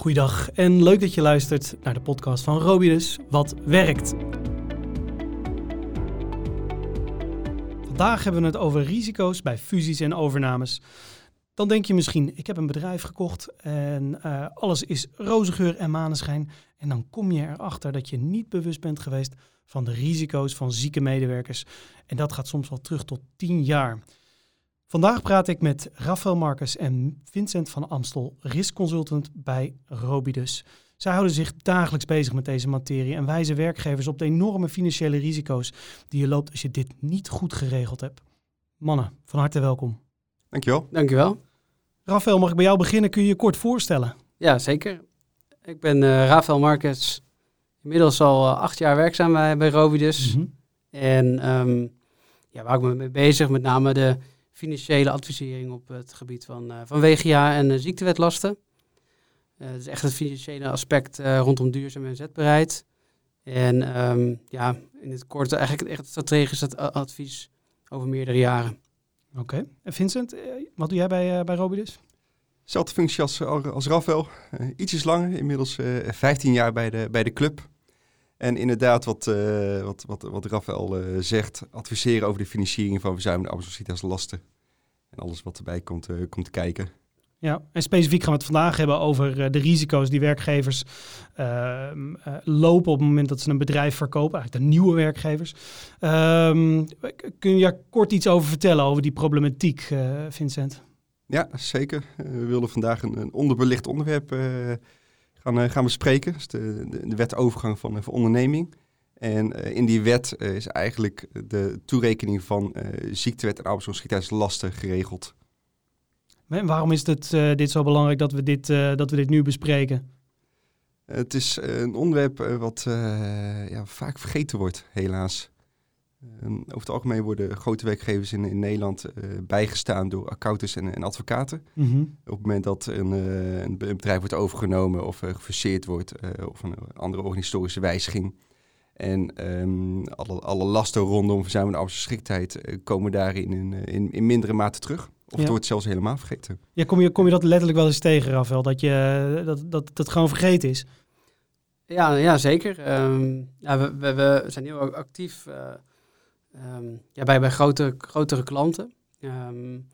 Goeiedag en leuk dat je luistert naar de podcast van Robidus, Wat Werkt. Vandaag hebben we het over risico's bij fusies en overnames. Dan denk je misschien, ik heb een bedrijf gekocht en uh, alles is roze geur en maneschijn. En dan kom je erachter dat je niet bewust bent geweest van de risico's van zieke medewerkers. En dat gaat soms wel terug tot 10 jaar. Vandaag praat ik met Rafael Marcus en Vincent van Amstel, riskconsultant bij Robidus. Zij houden zich dagelijks bezig met deze materie en wijzen werkgevers op de enorme financiële risico's die je loopt als je dit niet goed geregeld hebt. Mannen, van harte welkom. Dankjewel. Dankjewel. Rafael, mag ik bij jou beginnen? Kun je je kort voorstellen? Ja, zeker. Ik ben uh, Rafael Marcus, inmiddels al uh, acht jaar werkzaam bij, bij Robidus. Mm -hmm. En um, ja, waar ik me mee bezig, met name de financiële advisering op het gebied van, uh, van WGA en uh, ziektewetlasten. Uh, dat is echt het financiële aspect rondom duurzaam en zetbaarheid. En um, ja, in het kort eigenlijk echt strategisch advies over meerdere jaren. Oké. Okay. En Vincent, wat doe jij bij, bij Robidus? Zelfde functie als, als Rafael. ietsjes langer, inmiddels 15 jaar bij de, bij de club. En inderdaad, wat, uh, wat, wat, wat Rafael uh, zegt, adviseren over de financiering van verzuimde lasten. En alles wat erbij komt, uh, komt kijken. Ja, en specifiek gaan we het vandaag hebben over de risico's die werkgevers ehm, lopen op het moment dat ze een bedrijf verkopen, eigenlijk de nieuwe werkgevers. Um, kun je daar kort iets over vertellen, over die problematiek, Vincent? Ja, zeker. we willen vandaag een, een onderbelicht onderwerp gaan, uh, gaan bespreken. Dus de, de, de wet overgang van, uh, van onderneming. En uh, in die wet is eigenlijk de toerekening van ziektewet en arbeidsongeschiktheidslasten geregeld. En waarom is dit, dit zo belangrijk dat we dit, dat we dit nu bespreken? Het is een onderwerp wat ja, vaak vergeten wordt, helaas. Uh, over het algemeen worden grote werkgevers in, in Nederland uh, bijgestaan door accountants en, en advocaten. Mm -hmm. Op het moment dat een, uh, een, bedrijf wordt overgenomen of gefuseerd wordt of een andere organisatorische wijziging. En um, alle, alle lasten rondom verzuimende arbeidsgeschiktheid komen daarin in, in, in, mindere mate terug. Of ja. het wordt zelfs helemaal vergeten. Ja, kom je, kom je dat letterlijk wel eens tegen, Rafael? Dat, je, dat, dat, dat gewoon vergeten is? Ja, ja zeker. Um, ja, we, we, we, zijn heel actief Um, ja, bij, bij grote, grotere klanten. Um,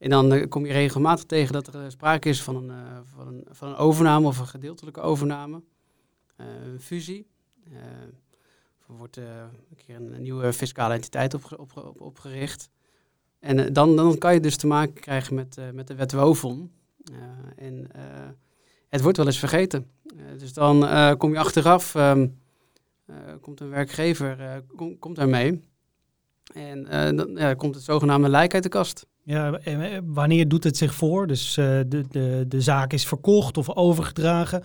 en dan uh, kom je regelmatig tegen dat er uh, sprake is van een, uh, van, een, van een overname of een gedeeltelijke overname. een fusie. er wordt een keer een, nieuwe fiscale entiteit op, op, op, opgericht. En dan, dan kan je dus te maken krijgen met, met de wet WOFON. en het wordt wel eens vergeten. dus dan kom je achteraf, komt een werkgever, kom, komt daarmee. En uh, dan ja, komt het zogenaamde lijk uit de kast. Ja, wanneer doet het zich voor? Dus uh, de, de, de zaak is verkocht of overgedragen.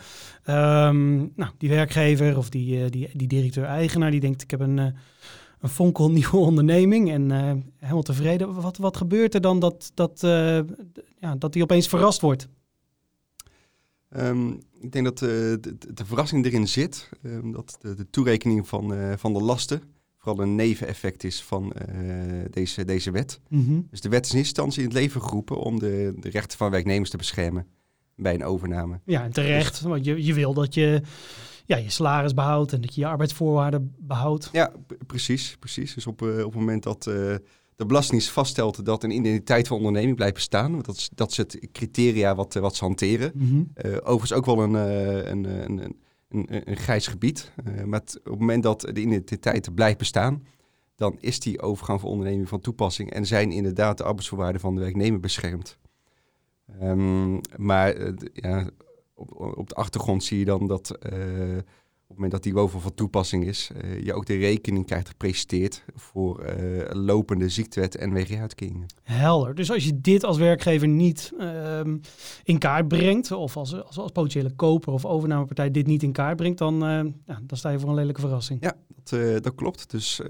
Um, nou, die werkgever of die, uh, die, die directeur-eigenaar die denkt ik heb een, een fonkelnieuwe onderneming en helemaal tevreden. Wat, wat gebeurt er dan dat, dat, ja, dat die opeens verrast wordt? Um, ik denk dat de, de, de, verrassing erin zit, um, dat de, de toerekening van, van de lasten vooral een neveneffect is van uh, deze, deze wet. Mm -hmm. Dus de wet is in eerste instantie in het leven geroepen om de, de rechten van werknemers te beschermen bij een overname. Ja, en terecht, dus, want je, je wil dat je ja, je salaris behoudt en dat je je arbeidsvoorwaarden behoudt. Ja, precies, precies. Dus op, uh, op het moment dat uh, de Belastingdienst vaststelt dat een identiteit van onderneming blijft bestaan, want dat is, dat is het criteria wat, wat ze hanteren. Mm -hmm. overigens ook wel een, een, een, een een, een grijs gebied. Uh, maar op het moment dat de identiteit blijft bestaan, dan is die overgang van onderneming van toepassing en zijn inderdaad de arbeidsvoorwaarden van de werknemer beschermd. Um, maar uh, ja, op, op de achtergrond zie je dan dat op het moment dat die WOVO van toepassing is, uh, je ook de rekening krijgt gepresenteerd voor uh, lopende ziektewet en WG-uitkeringen. Helder. Dus als je dit als werkgever niet um, in kaart brengt, of als, als, als, potentiële koper of overnamepartij dit niet in kaart brengt, dan, uh, ja, dan sta je voor een lelijke verrassing. Ja, dat, dat klopt. Dus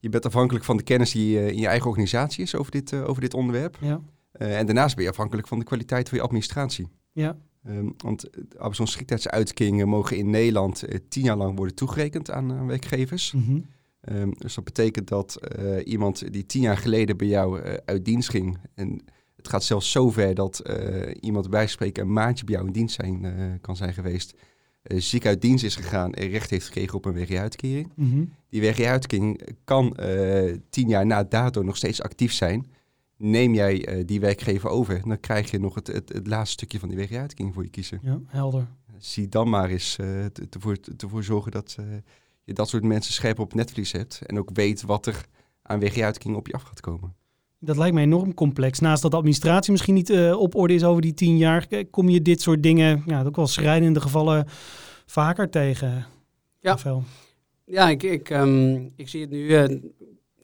je bent afhankelijk van de kennis die in je eigen organisatie is over dit, over dit onderwerp. Ja. en daarnaast ben je afhankelijk van de kwaliteit van je administratie. Ja. Um, want arbeidsongeschiktheidsuitkeringen mogen in Nederland uh, tien jaar lang worden toegerekend aan, aan werkgevers. Mm -hmm. um, dus dat betekent dat uh, iemand die tien jaar geleden bij jou uh, uit dienst ging en Het gaat zelfs zo ver dat iemand bij spreken een maandje bij jou in dienst zijn, kan zijn geweest. ziek uit dienst is gegaan en recht heeft gekregen op een WG-uitkering. Mhm. Die WG-uitkering kan tien jaar na dato nog steeds actief zijn neem jij uh, die werkgever over, dan krijg je nog het, het, het laatste stukje van die WG-uitkering voor je kiezen. Ja, helder. Zie dan maar eens uh, ervoor, ervoor zorgen dat uh, je dat soort mensen scherp op netvlies hebt en ook weet wat er aan WG-uitkering op je af gaat komen. Dat lijkt mij enorm complex. Naast dat de administratie misschien niet op orde is over die tien jaar, kom je dit soort dingen, ja, ook wel schrijnende gevallen, vaker tegen. Ja, ja ik, ik, um, ik zie het nu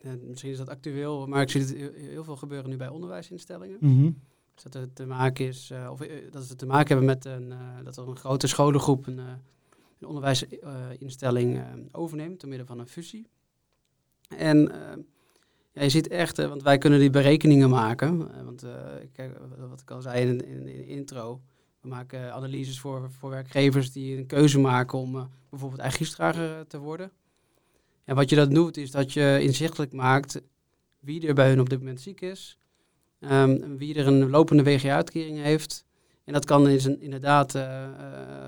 misschien is dat actueel, maar ik zie het heel veel gebeuren nu bij onderwijsinstellingen. Mm Dus dat het te maken is, uh, of uh, dat ze te maken hebben met een, uh, dat er een grote scholengroep een, een onderwijsinstelling overneemt door middel van een fusie. En ja, je ziet echt, want wij kunnen die berekeningen maken. want kijk, wat ik al zei in, in, in, de intro, we maken analyses voor, voor werkgevers die een keuze maken om bijvoorbeeld eigen te worden. En wat je dat doet, is dat je inzichtelijk maakt wie er bij hun op dit moment ziek is, um, wie er een lopende WG-uitkering heeft. En dat kan is inderdaad uh, uh,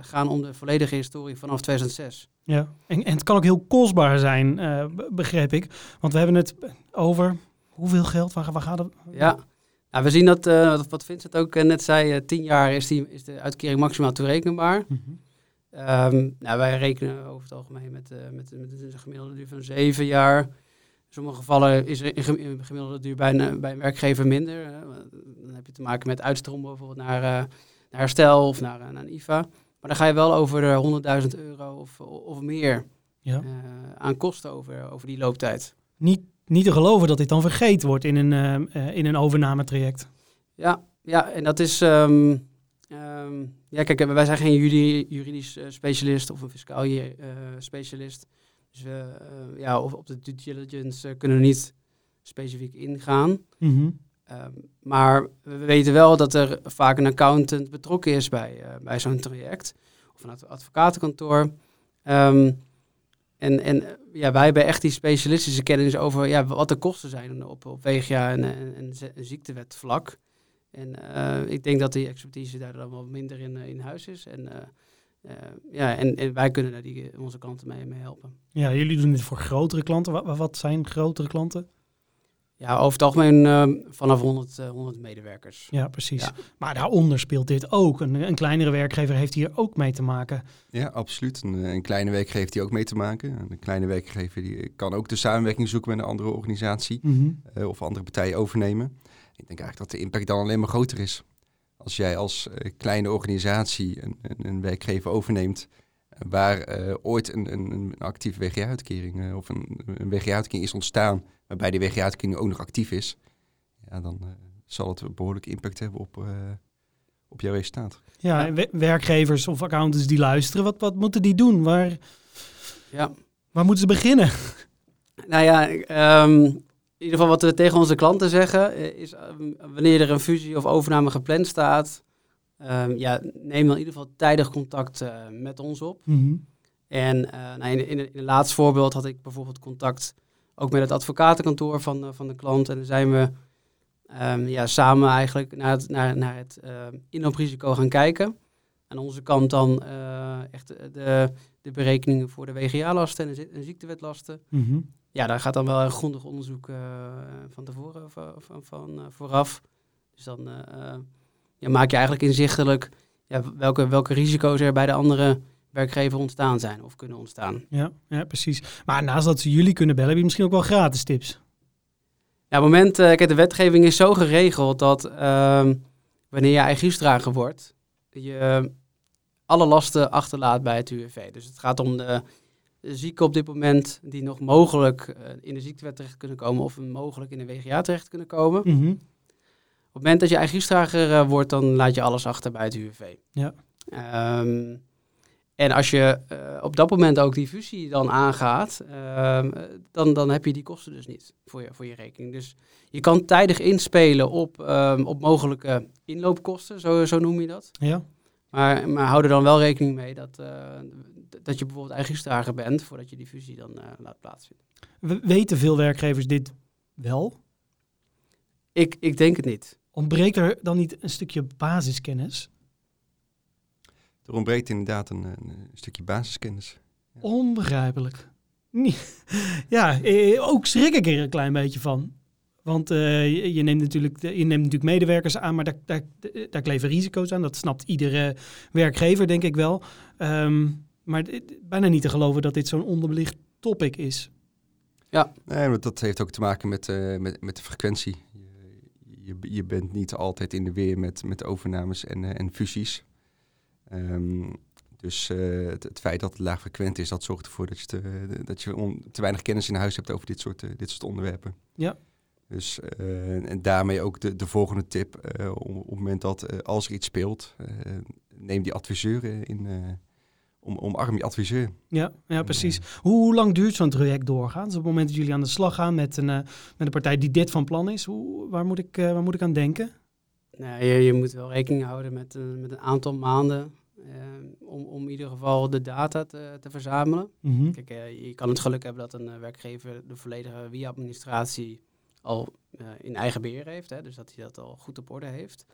gaan om de volledige historie vanaf 2006. Ja, en, en het kan ook heel kostbaar zijn, uh, begreep ik. Want we hebben het over hoeveel geld, waar, waar gaat het? Ja, nou, we zien dat, wat Vincent ook net zei, tien jaar is, die, is de uitkering maximaal toerekenbaar. Mm -hmm. Um, nou, wij rekenen over het algemeen met, uh, met, met, een gemiddelde duur van zeven jaar. In sommige gevallen is er een gemiddelde duur bij een, bij een werkgever minder. Dan heb je te maken met uitstromen bijvoorbeeld naar, uh, naar herstel of naar, naar een IVA. Maar dan ga je wel over de 100.000 euro of, of meer ja. aan kosten over, over die looptijd. Niet, niet te geloven dat dit dan vergeten wordt in een, in een overnametraject. Ja, ja, en dat is... Um, Um, ja, kijk, wij zijn geen juridisch uh, specialist of een fiscaal uh, specialist. Dus we, ja, op, op de due diligence kunnen we niet specifiek ingaan. Mm -hmm. um, maar we weten wel dat er vaak een accountant betrokken is bij, bij zo'n traject. Of een advocatenkantoor. Um, en, en ja, wij hebben echt die specialistische kennis over ja, wat de kosten zijn op, op WGA en, en, en ziektewetvlak. En uh, ik denk dat die expertise daar dan wel minder in, uh, in huis is. En, uh, ja, en, en, wij kunnen daar die, onze klanten mee, mee, helpen. Ja, jullie doen dit voor grotere klanten. Wat, wat zijn grotere klanten? Ja, over het algemeen vanaf 100, 100 medewerkers. Ja, precies. Ja. Maar daaronder speelt dit ook. Een, een, kleinere werkgever heeft hier ook mee te maken. Ja, absoluut. Een, een kleine werkgever heeft hier ook mee te maken. Een kleine werkgever die kan ook de samenwerking zoeken met een andere organisatie. Mm -hmm. of andere partijen overnemen. Ik denk eigenlijk dat de impact dan alleen maar groter is. Als jij als uh, kleine organisatie een, een, een, werkgever overneemt uh, waar uh, ooit een, een, actieve WG-uitkering of een, een WG-uitkering is ontstaan, waarbij die WG-uitkering ook nog actief is, ja, dan zal het een behoorlijke impact hebben op, op jouw resultaat. Ja, ja. werkgevers of accountants die luisteren, wat, wat moeten die doen? Waar, ja. waar moeten ze beginnen? Nou ja, um, in ieder geval wat we tegen onze klanten zeggen, is um, wanneer er een fusie of overname gepland staat, um, ja, neem dan in ieder geval tijdig contact uh, met ons op. Mm -hmm. En uh, nou, in, in, in een laatste voorbeeld had ik bijvoorbeeld contact ook met het advocatenkantoor van, uh, van de klant. En dan zijn we um, ja, samen eigenlijk naar het, naar, naar het inlooprisico gaan kijken. Aan onze kant dan echt de, de berekeningen voor de WGA-lasten en de, de ziektewetlasten. Mm -hmm ja, daar gaat dan wel een grondig onderzoek uh, van tevoren van, uh, vooraf. Dus dan uh, ja, maak je eigenlijk inzichtelijk ja, welke, welke risico's er bij de andere werkgever ontstaan zijn of kunnen ontstaan. Ja, ja precies. Maar naast dat ze jullie kunnen bellen, heb je misschien ook wel gratis tips. Ja, op het moment, kijk, de wetgeving is zo geregeld dat ehm, wanneer je eigen wordt, je alle lasten achterlaat bij het UWV. Dus het gaat om de zieken op dit moment die nog mogelijk uh, in de ziektewet terecht kunnen komen of mogelijk in de WGA terecht kunnen komen. Mm -hmm. Op het moment dat je eigen uh, wordt, dan laat je alles achter bij het UWV. Ja. Um, en als je uh, op dat moment ook die fusie dan aangaat, um, dan, dan heb je die kosten dus niet voor je, voor je rekening. Dus je kan tijdig inspelen op, um, op mogelijke inloopkosten, zo, zo noem je dat. Ja. Maar, maar hou er dan wel rekening mee dat, uh, dat je bijvoorbeeld eigenstrager bent voordat je die fusie dan uh, laat plaatsvinden. We weten veel werkgevers dit wel? Ik, ik denk het niet. Ontbreekt er dan niet een stukje basiskennis? Er ontbreekt inderdaad een, een stukje basiskennis. Ja. Onbegrijpelijk. Ja, eh, ook schrik ik er een klein beetje van. Want uh, je, neemt natuurlijk, je neemt natuurlijk medewerkers aan, maar daar, daar, daar kleven risico's aan. Dat snapt iedere werkgever, denk ik wel. Um, maar bijna niet te geloven dat dit zo'n onderbelicht topic is. Ja. Nee, dat heeft ook te maken met, uh, met, met de frequentie. Je, je, je, bent niet altijd in de weer met, met overnames en, uh, en fusies. Um, dus uh, het, het, feit dat het laag frequent is, dat zorgt ervoor dat je te, dat je on, te weinig kennis in huis hebt over dit soort, dit soort onderwerpen. Ja. Dus uh, en daarmee ook de, de volgende tip. Uh, op, op, het moment dat uh, als er iets speelt, neem die adviseur in. om, omarm je adviseur. Ja, ja precies. Hoe, hoe, lang duurt zo'n traject doorgaan? Dus op het moment dat jullie aan de slag gaan met een, met een partij die dit van plan is, hoe, waar, moet ik, waar moet ik aan denken? Nou, je, je moet wel rekening houden met, met een aantal maanden om, om in ieder geval de data te, te verzamelen. Mm -hmm. Kijk, je kan het geluk hebben dat een werkgever de volledige via-administratie al uh, in eigen beheer heeft. Hè, dus dat hij dat al goed op orde heeft.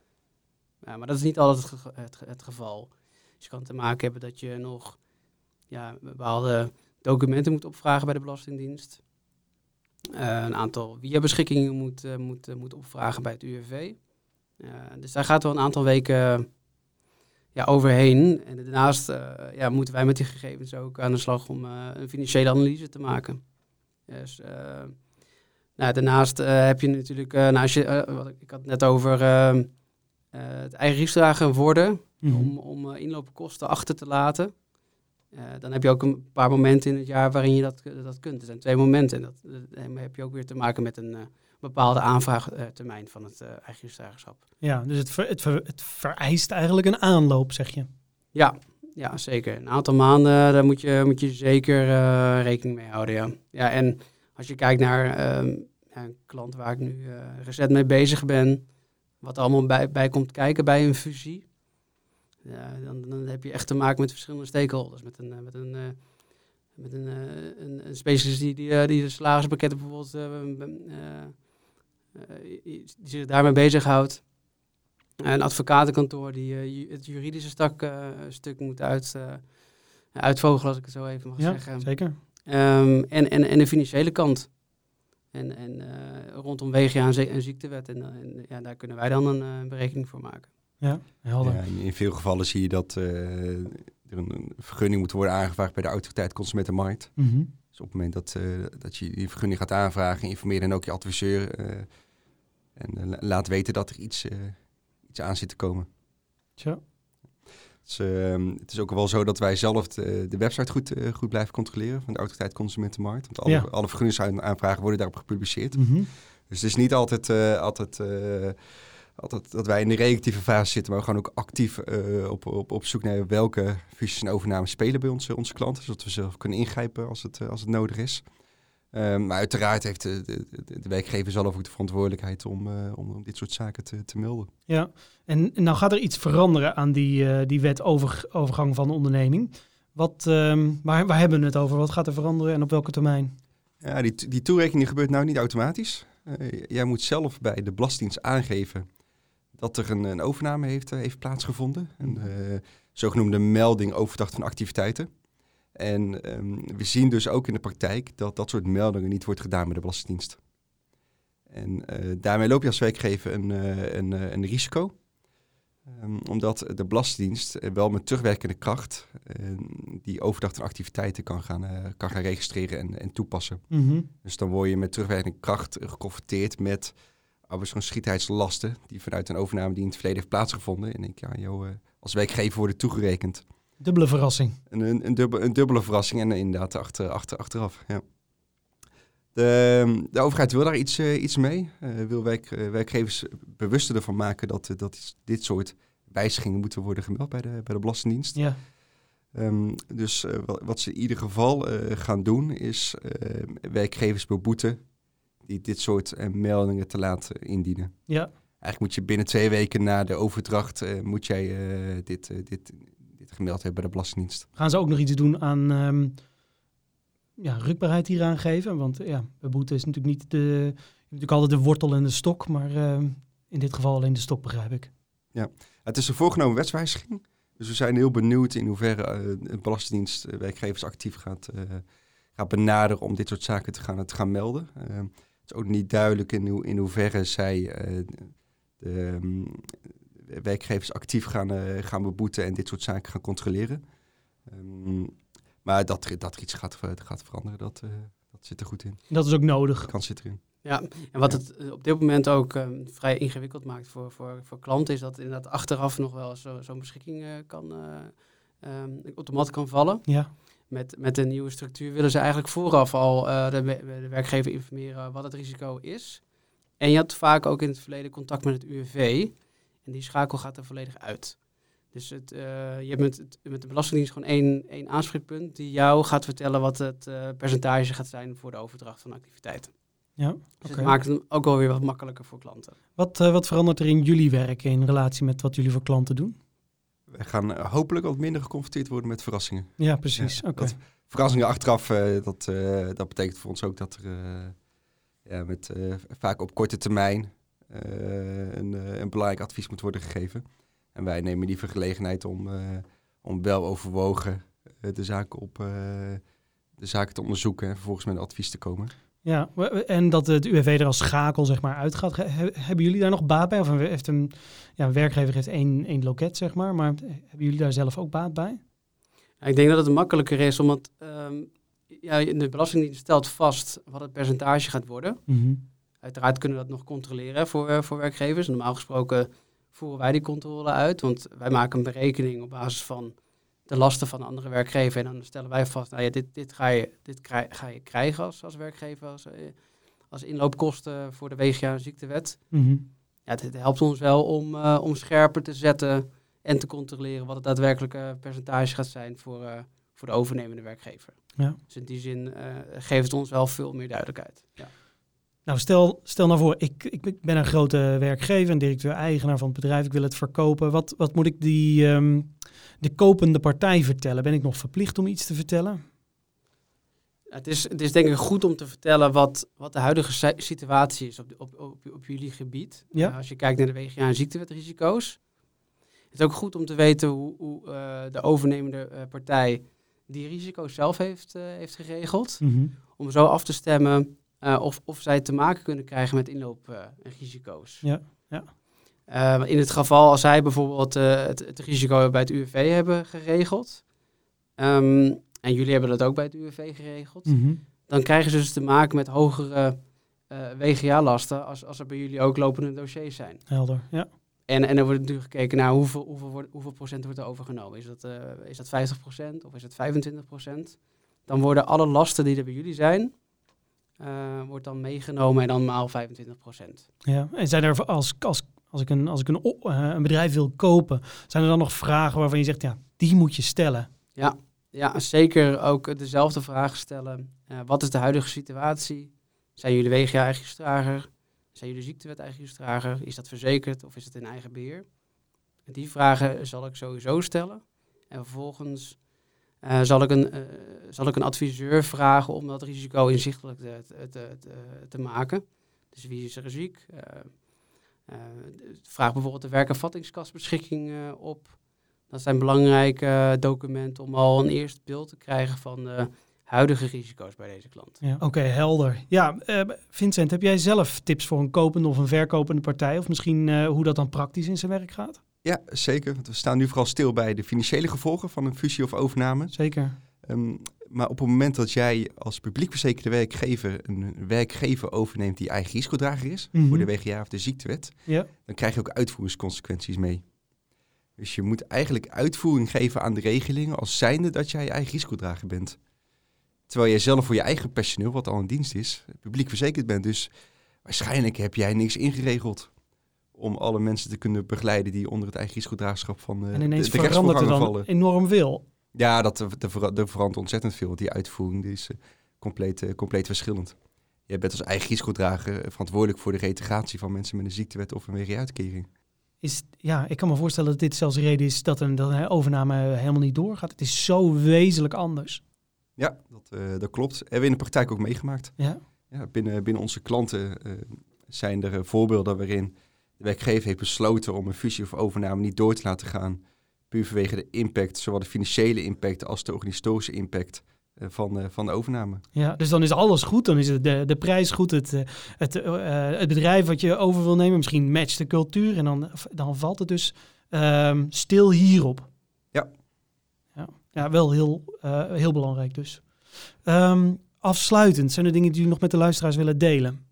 Maar dat is niet altijd het, het, geval. Dus je kan te maken hebben dat je nog ja, bepaalde documenten moet opvragen bij de Belastingdienst. Uh, een aantal via-beschikkingen moet, moet, moet opvragen bij het UWV. dus daar gaat wel een aantal weken ja, overheen. En daarnaast ja, moeten wij met die gegevens ook aan de slag om een financiële analyse te maken. Dus nou, daarnaast uh, heb je natuurlijk, uh, nou, als je, uh, wat, ik had het net over ehm, het eigen risicodragen worden, mm -hmm. om, om inloopkosten achter te laten. dan heb je ook een paar momenten in het jaar waarin je dat, dat kunt. Er zijn twee momenten en dat, daarmee heb je ook weer te maken met een bepaalde aanvraagtermijn van het eigen risicodragerschap. Ja, dus het, ver, het, ver, het vereist eigenlijk een aanloop, zeg je? Ja, ja, zeker. Een aantal maanden, daar moet je, moet je zeker rekening mee houden, ja. Ja, en als je kijkt naar um, ja, een klant waar ik nu uh, recent mee bezig ben, wat er allemaal bij, bij komt kijken bij een fusie, ja, dan, dan heb je echt te maken met verschillende stakeholders. Met een, met een, uh, met een, een, een, specialist die, die, die de salarispakketten bijvoorbeeld, die zich daarmee bezighoudt. Een advocatenkantoor die het juridische stak, stuk moet uit, uitvogelen, als ik het zo even mag ja, zeggen. zeker. Um, en, en, en de financiële kant. En, en uh, rondom WGA en, en ziektewet. En, en, ja, daar kunnen wij dan een uh, berekening voor maken. Ja, helder. Ja, in, in, veel gevallen zie je dat uh, er een, een, vergunning moet worden aangevraagd bij de autoriteit Consumentenmarkt. Mm -hmm. Dus op het moment dat, dat je die vergunning gaat aanvragen, informeer dan ook je adviseur. en laat weten dat er iets, iets aan zit te komen. Tja. Dus, uh, het is ook wel zo dat wij zelf de, de website goed, uh, goed blijven controleren van de autoriteit Consumentenmarkt. Want alle, Ja. alle vergunningsaanvragen worden daarop gepubliceerd. Mhm. Dus het is niet altijd, uh, altijd, uh, altijd dat wij in de reactieve fase zitten, maar we gaan ook actief uh, op, op, op zoek naar welke fusies en overnames spelen bij onze, onze klanten, zodat we zelf kunnen ingrijpen als het, als het nodig is. Um, maar uiteraard heeft de, de, de, werkgever zelf ook de verantwoordelijkheid om, uh, om, om, dit soort zaken te, te melden. Ja, en, en nou gaat er iets veranderen aan die, uh, die wet over, overgang van de onderneming. Wat, um, waar, waar hebben we het over? Wat gaat er veranderen en op welke termijn? Ja, die, die toerekening gebeurt nou niet automatisch. Uh, jij moet zelf bij de Belastingdienst aangeven dat er een, een overname heeft, heeft plaatsgevonden. Een zogenoemde melding overdracht van activiteiten. En um, we zien dus ook in de praktijk dat dat soort meldingen niet wordt gedaan bij de Belastingdienst. En uh, daarmee loop je als werkgever een, uh, een, uh, een risico. Um, omdat de Belastingdienst wel met terugwerkende kracht die overdracht activiteiten kan gaan, kan gaan registreren en, en toepassen. Mm -hmm. Dus dan word je met terugwerkende kracht geconfronteerd met arbeidsongeschiktheidslasten die vanuit een overname die in het verleden heeft plaatsgevonden. En ik, ja, joh, als werkgever worden toegerekend. Dubbele verrassing. Een, een, een, dubbele, een dubbele verrassing en inderdaad achter, achter, achteraf. Ja. De, de overheid wil daar iets, uh, iets mee. Uh, wil werk, uh, werkgevers bewuster ervan maken dat, dat dit soort wijzigingen moeten worden gemeld bij de, bij de Belastingdienst. Ja. Um, dus wat ze in ieder geval gaan doen is werkgevers beboeten die dit soort meldingen te laten indienen. Ja. Eigenlijk moet je binnen twee weken na de overdracht moet jij dit, dit, gemeld hebben bij de Belastingdienst. Gaan ze ook nog iets doen aan um, ja, rukbaarheid hieraan geven? Want ja, beboeten is natuurlijk niet de, natuurlijk altijd de wortel en de stok, maar uh, in dit geval alleen de stok, begrijp ik. Ja, het is een voorgenomen wetswijziging. Dus we zijn heel benieuwd in hoeverre de Belastingdienst werkgevers actief gaat, gaat benaderen om dit soort zaken te gaan, te gaan melden. het is ook niet duidelijk in, ho in hoeverre zij de um, werkgevers actief gaan, gaan beboeten en dit soort zaken gaan controleren. Um, maar dat, dat er iets gaat, gaat veranderen, dat, dat zit er goed in. Dat is ook nodig. De kans zit erin. Ja, en wat het eh, op dit moment ook um, vrij ingewikkeld maakt voor, voor, voor klanten, is dat inderdaad achteraf nog wel zo'n zo beschikking uh, kan, uh, um, automatisch kan vallen. Ja. Met, met de nieuwe structuur willen ze eigenlijk vooraf al de, de, werkgever informeren wat het risico is. En je had vaak ook in het verleden contact met het UWV. En die schakel gaat er volledig uit. Dus het, je hebt met, met de Belastingdienst gewoon één, één aanspreekpunt die jou gaat vertellen wat het percentage gaat zijn voor de overdracht van activiteiten. Ja, dus het maakt het ook wel weer wat makkelijker voor klanten. Wat, uh, wat verandert er in jullie werk in relatie met wat jullie voor klanten doen? We gaan uh, hopelijk wat minder geconfronteerd worden met verrassingen. Ja, precies. Ja, Verrassingen achteraf, uh, dat, dat betekent voor ons ook dat er ja, met, vaak op korte termijn een, een, belangrijk advies moet worden gegeven. En wij nemen die gelegenheid om, om wel overwogen de zaken op de zaken te onderzoeken en vervolgens met een advies te komen. Ja, en dat het UWV er als schakel zeg maar uitgaat. Hebben jullie daar nog baat bij? Of heeft een, ja, een werkgever heeft één, één loket, zeg maar. Maar hebben jullie daar zelf ook baat bij? Ja, ik denk dat het makkelijker is, omdat um, ja, de Belastingdienst stelt vast wat het percentage gaat worden. Mm Uiteraard kunnen we dat nog controleren voor, eh, voor werkgevers. Normaal gesproken voeren wij die controle uit, want wij maken een berekening op basis van de lasten van andere werkgever. En dan stellen wij vast, nou ja, dit, dit, ga, je, dit krijg, ga je krijgen als, als werkgever, als, eh, als inloopkosten voor de en ziektewet. Mm Ja, het, helpt ons wel om, uh, om scherper te zetten en te controleren wat het daadwerkelijke percentage gaat zijn voor, uh, voor de overnemende werkgever. Ja. Dus in die zin geeft het ons wel veel meer duidelijkheid. Ja. Nou, stel, stel nou voor, ik, ik ben een grote werkgever, een directeur-eigenaar van het bedrijf, ik wil het verkopen. Wat, wat moet ik die, um, de kopende partij vertellen? Ben ik nog verplicht om iets te vertellen? Het is, het is denk ik goed om te vertellen wat, wat de huidige situatie is op, op, op, op jullie gebied. Ja. Uh, als je kijkt naar de WGA en ziektewetrisico's. Het is ook goed om te weten hoe, hoe uh, de overnemende uh, partij die risico's zelf heeft, heeft geregeld. Mm -hmm. Om zo af te stemmen of, of zij te maken kunnen krijgen met inlooprisico's. ja, ja. Uh, in het geval als zij bijvoorbeeld uh, het, het, risico bij het UWV hebben geregeld, um, en jullie hebben dat ook bij het UWV geregeld, mm -hmm. dan krijgen ze dus te maken met hogere uh, WGA-lasten als, als er bij jullie ook lopende dossiers zijn. Helder, ja. En, en er wordt natuurlijk gekeken naar hoeveel, hoeveel, wordt, hoeveel procent wordt er overgenomen. Is dat, is dat 50 procent of is het 25 procent? Dan worden alle lasten die er bij jullie zijn, wordt dan meegenomen en dan maal 25 procent. Ja, en zijn er als, als als ik, een, als ik een, uh, een bedrijf wil kopen, zijn er dan nog vragen waarvan je zegt, ja, die moet je stellen? Ja, ja zeker ook dezelfde vragen stellen. Uh, wat is de huidige situatie? Zijn jullie WGA eigen gedrager? Zijn jullie ziektewet eigen gedrager? Is dat verzekerd of is het in eigen beheer? Die vragen zal ik sowieso stellen. En vervolgens uh, zal, ik een, zal ik een adviseur vragen om dat risico inzichtelijk te, te, maken. Dus wie is er ziek? Uh, vraag bijvoorbeeld de werkervattingskastbeschikking uh, op. Dat zijn belangrijke documenten om al een eerste beeld te krijgen van de huidige risico's bij deze klant. Ja, Oké, helder. Ja, Vincent, heb jij zelf tips voor een kopende of een verkopende partij? Of misschien hoe dat dan praktisch in zijn werk gaat? Ja, zeker. Want we staan nu vooral stil bij de financiële gevolgen van een fusie of overname. Zeker. Um, maar op het moment dat jij als publiekverzekerde werkgever een werkgever overneemt die eigen risicodrager is, Mhm. voor de WGA of de ziektewet, Ja. dan krijg je ook uitvoeringsconsequenties mee. Dus je moet eigenlijk uitvoering geven aan de regelingen als zijnde dat jij je eigen risicodrager bent. Terwijl jij zelf voor je eigen personeel, wat al in dienst is, publiek verzekerd bent. Dus waarschijnlijk heb jij niks ingeregeld om alle mensen te kunnen begeleiden die onder het eigen risicodragerschap van uh, En ineens de, de verandert er dan vallen. enorm veel. Ja, dat de, de, de verandert ontzettend veel. Want die uitvoering die is uh, compleet, uh, compleet verschillend. Je bent als eigen risicodrager verantwoordelijk voor de reintegratie van mensen met een ziektewet of een WG-uitkering. Is, ja, ik kan me voorstellen dat dit zelfs de reden is dat een, dat een overname helemaal niet doorgaat. Het is zo wezenlijk anders. Ja, dat, uh, dat klopt. Hebben we in de praktijk ook meegemaakt. Ja. Ja, binnen, binnen onze klanten zijn er voorbeelden waarin De werkgever heeft besloten om een fusie of overname niet door te laten gaan. Puur vanwege de impact, zowel de financiële impact als de organisatorische impact eh, van, uh, van de overname. Ja, dus dan is alles goed. Dan is de, de prijs goed, het, uh, het, het bedrijf wat je over wil nemen. Misschien matcht de cultuur en dan, dan valt het dus um, stil hierop. Ja. Ja, ja wel heel, heel belangrijk dus. Um, afsluitend, zijn er dingen die u nog met de luisteraars willen delen?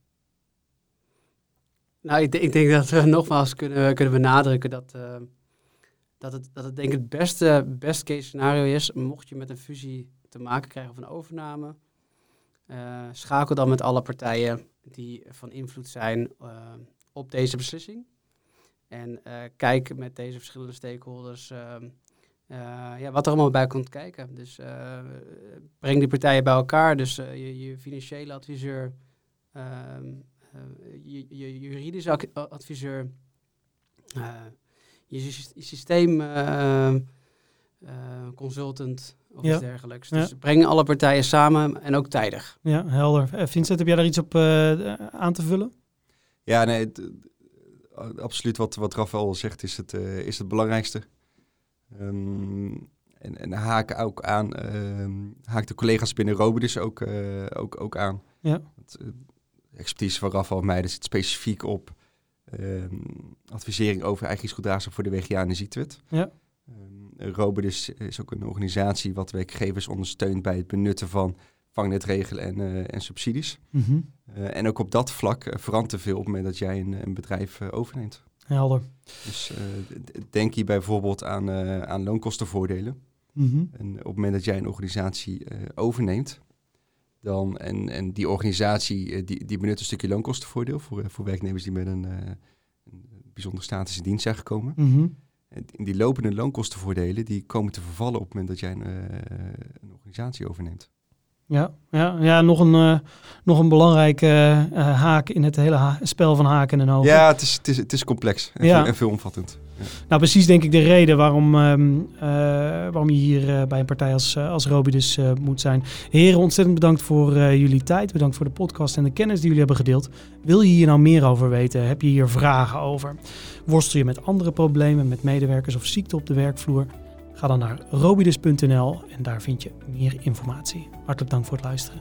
Nou, ik, ik denk dat we nogmaals kunnen, kunnen benadrukken dat, uh, dat, het, dat het denk ik het beste best case scenario is, mocht je met een fusie te maken krijgen of een overname. Uh, schakel dan met alle partijen die van invloed zijn uh, op deze beslissing. En kijk met deze verschillende stakeholders ja, wat er allemaal bij komt kijken. Dus breng die partijen bij elkaar. Dus je, je, financiële adviseur, ehm, je, je, juridische adviseur, je, je systeemconsultant of ja. iets dergelijks. Dus breng alle partijen samen en ook tijdig. Ja, helder. Vincent, heb jij daar iets op uh, aan te vullen? Ja, nee, het, absoluut wat, wat Rafael zegt is het, uh, is het belangrijkste. Um, en, en haak ook aan, uh, haak de collega's binnen Robidus ook, uh, ook, ook aan. Ja. Het, expertise van Rafael Meijden zit specifiek op um, advisering over eigen voor de WGA en de ziektewet. Ja. Um, Robidus is ook een organisatie wat werkgevers ondersteunt bij het benutten van vangnetregelen en, uh, en subsidies. Mm -hmm. uh, en ook op dat vlak uh, verandert er veel op het moment dat jij een, een bedrijf overneemt. Helder. Dus denk hier bijvoorbeeld aan, aan loonkostenvoordelen. Mm -hmm. En op het moment dat jij een organisatie overneemt, dan, en, en die organisatie die, die benut een stukje loonkostenvoordeel voor, voor werknemers die met een, een bijzondere status in dienst zijn gekomen. Mm -hmm. En die lopende loonkostenvoordelen die komen te vervallen op het moment dat jij een, een organisatie overneemt. Ja, ja, ja nog, een, uh, nog een belangrijke uh, haak in het hele ha spel van haken en ogen. Ja, het is, het is, het is complex en, ja. veel, en veelomvattend. Ja. Nou, precies denk ik de reden waarom, um, uh, waarom je hier bij een partij als, als Robidus moet zijn. Heren, ontzettend bedankt voor jullie tijd. Bedankt voor de podcast en de kennis die jullie hebben gedeeld. Wil je hier nou meer over weten? Heb je hier vragen over? Worstel je met andere problemen, met medewerkers of ziekte op de werkvloer? Ga dan naar robidus.nl en daar vind je meer informatie. Hartelijk dank voor het luisteren.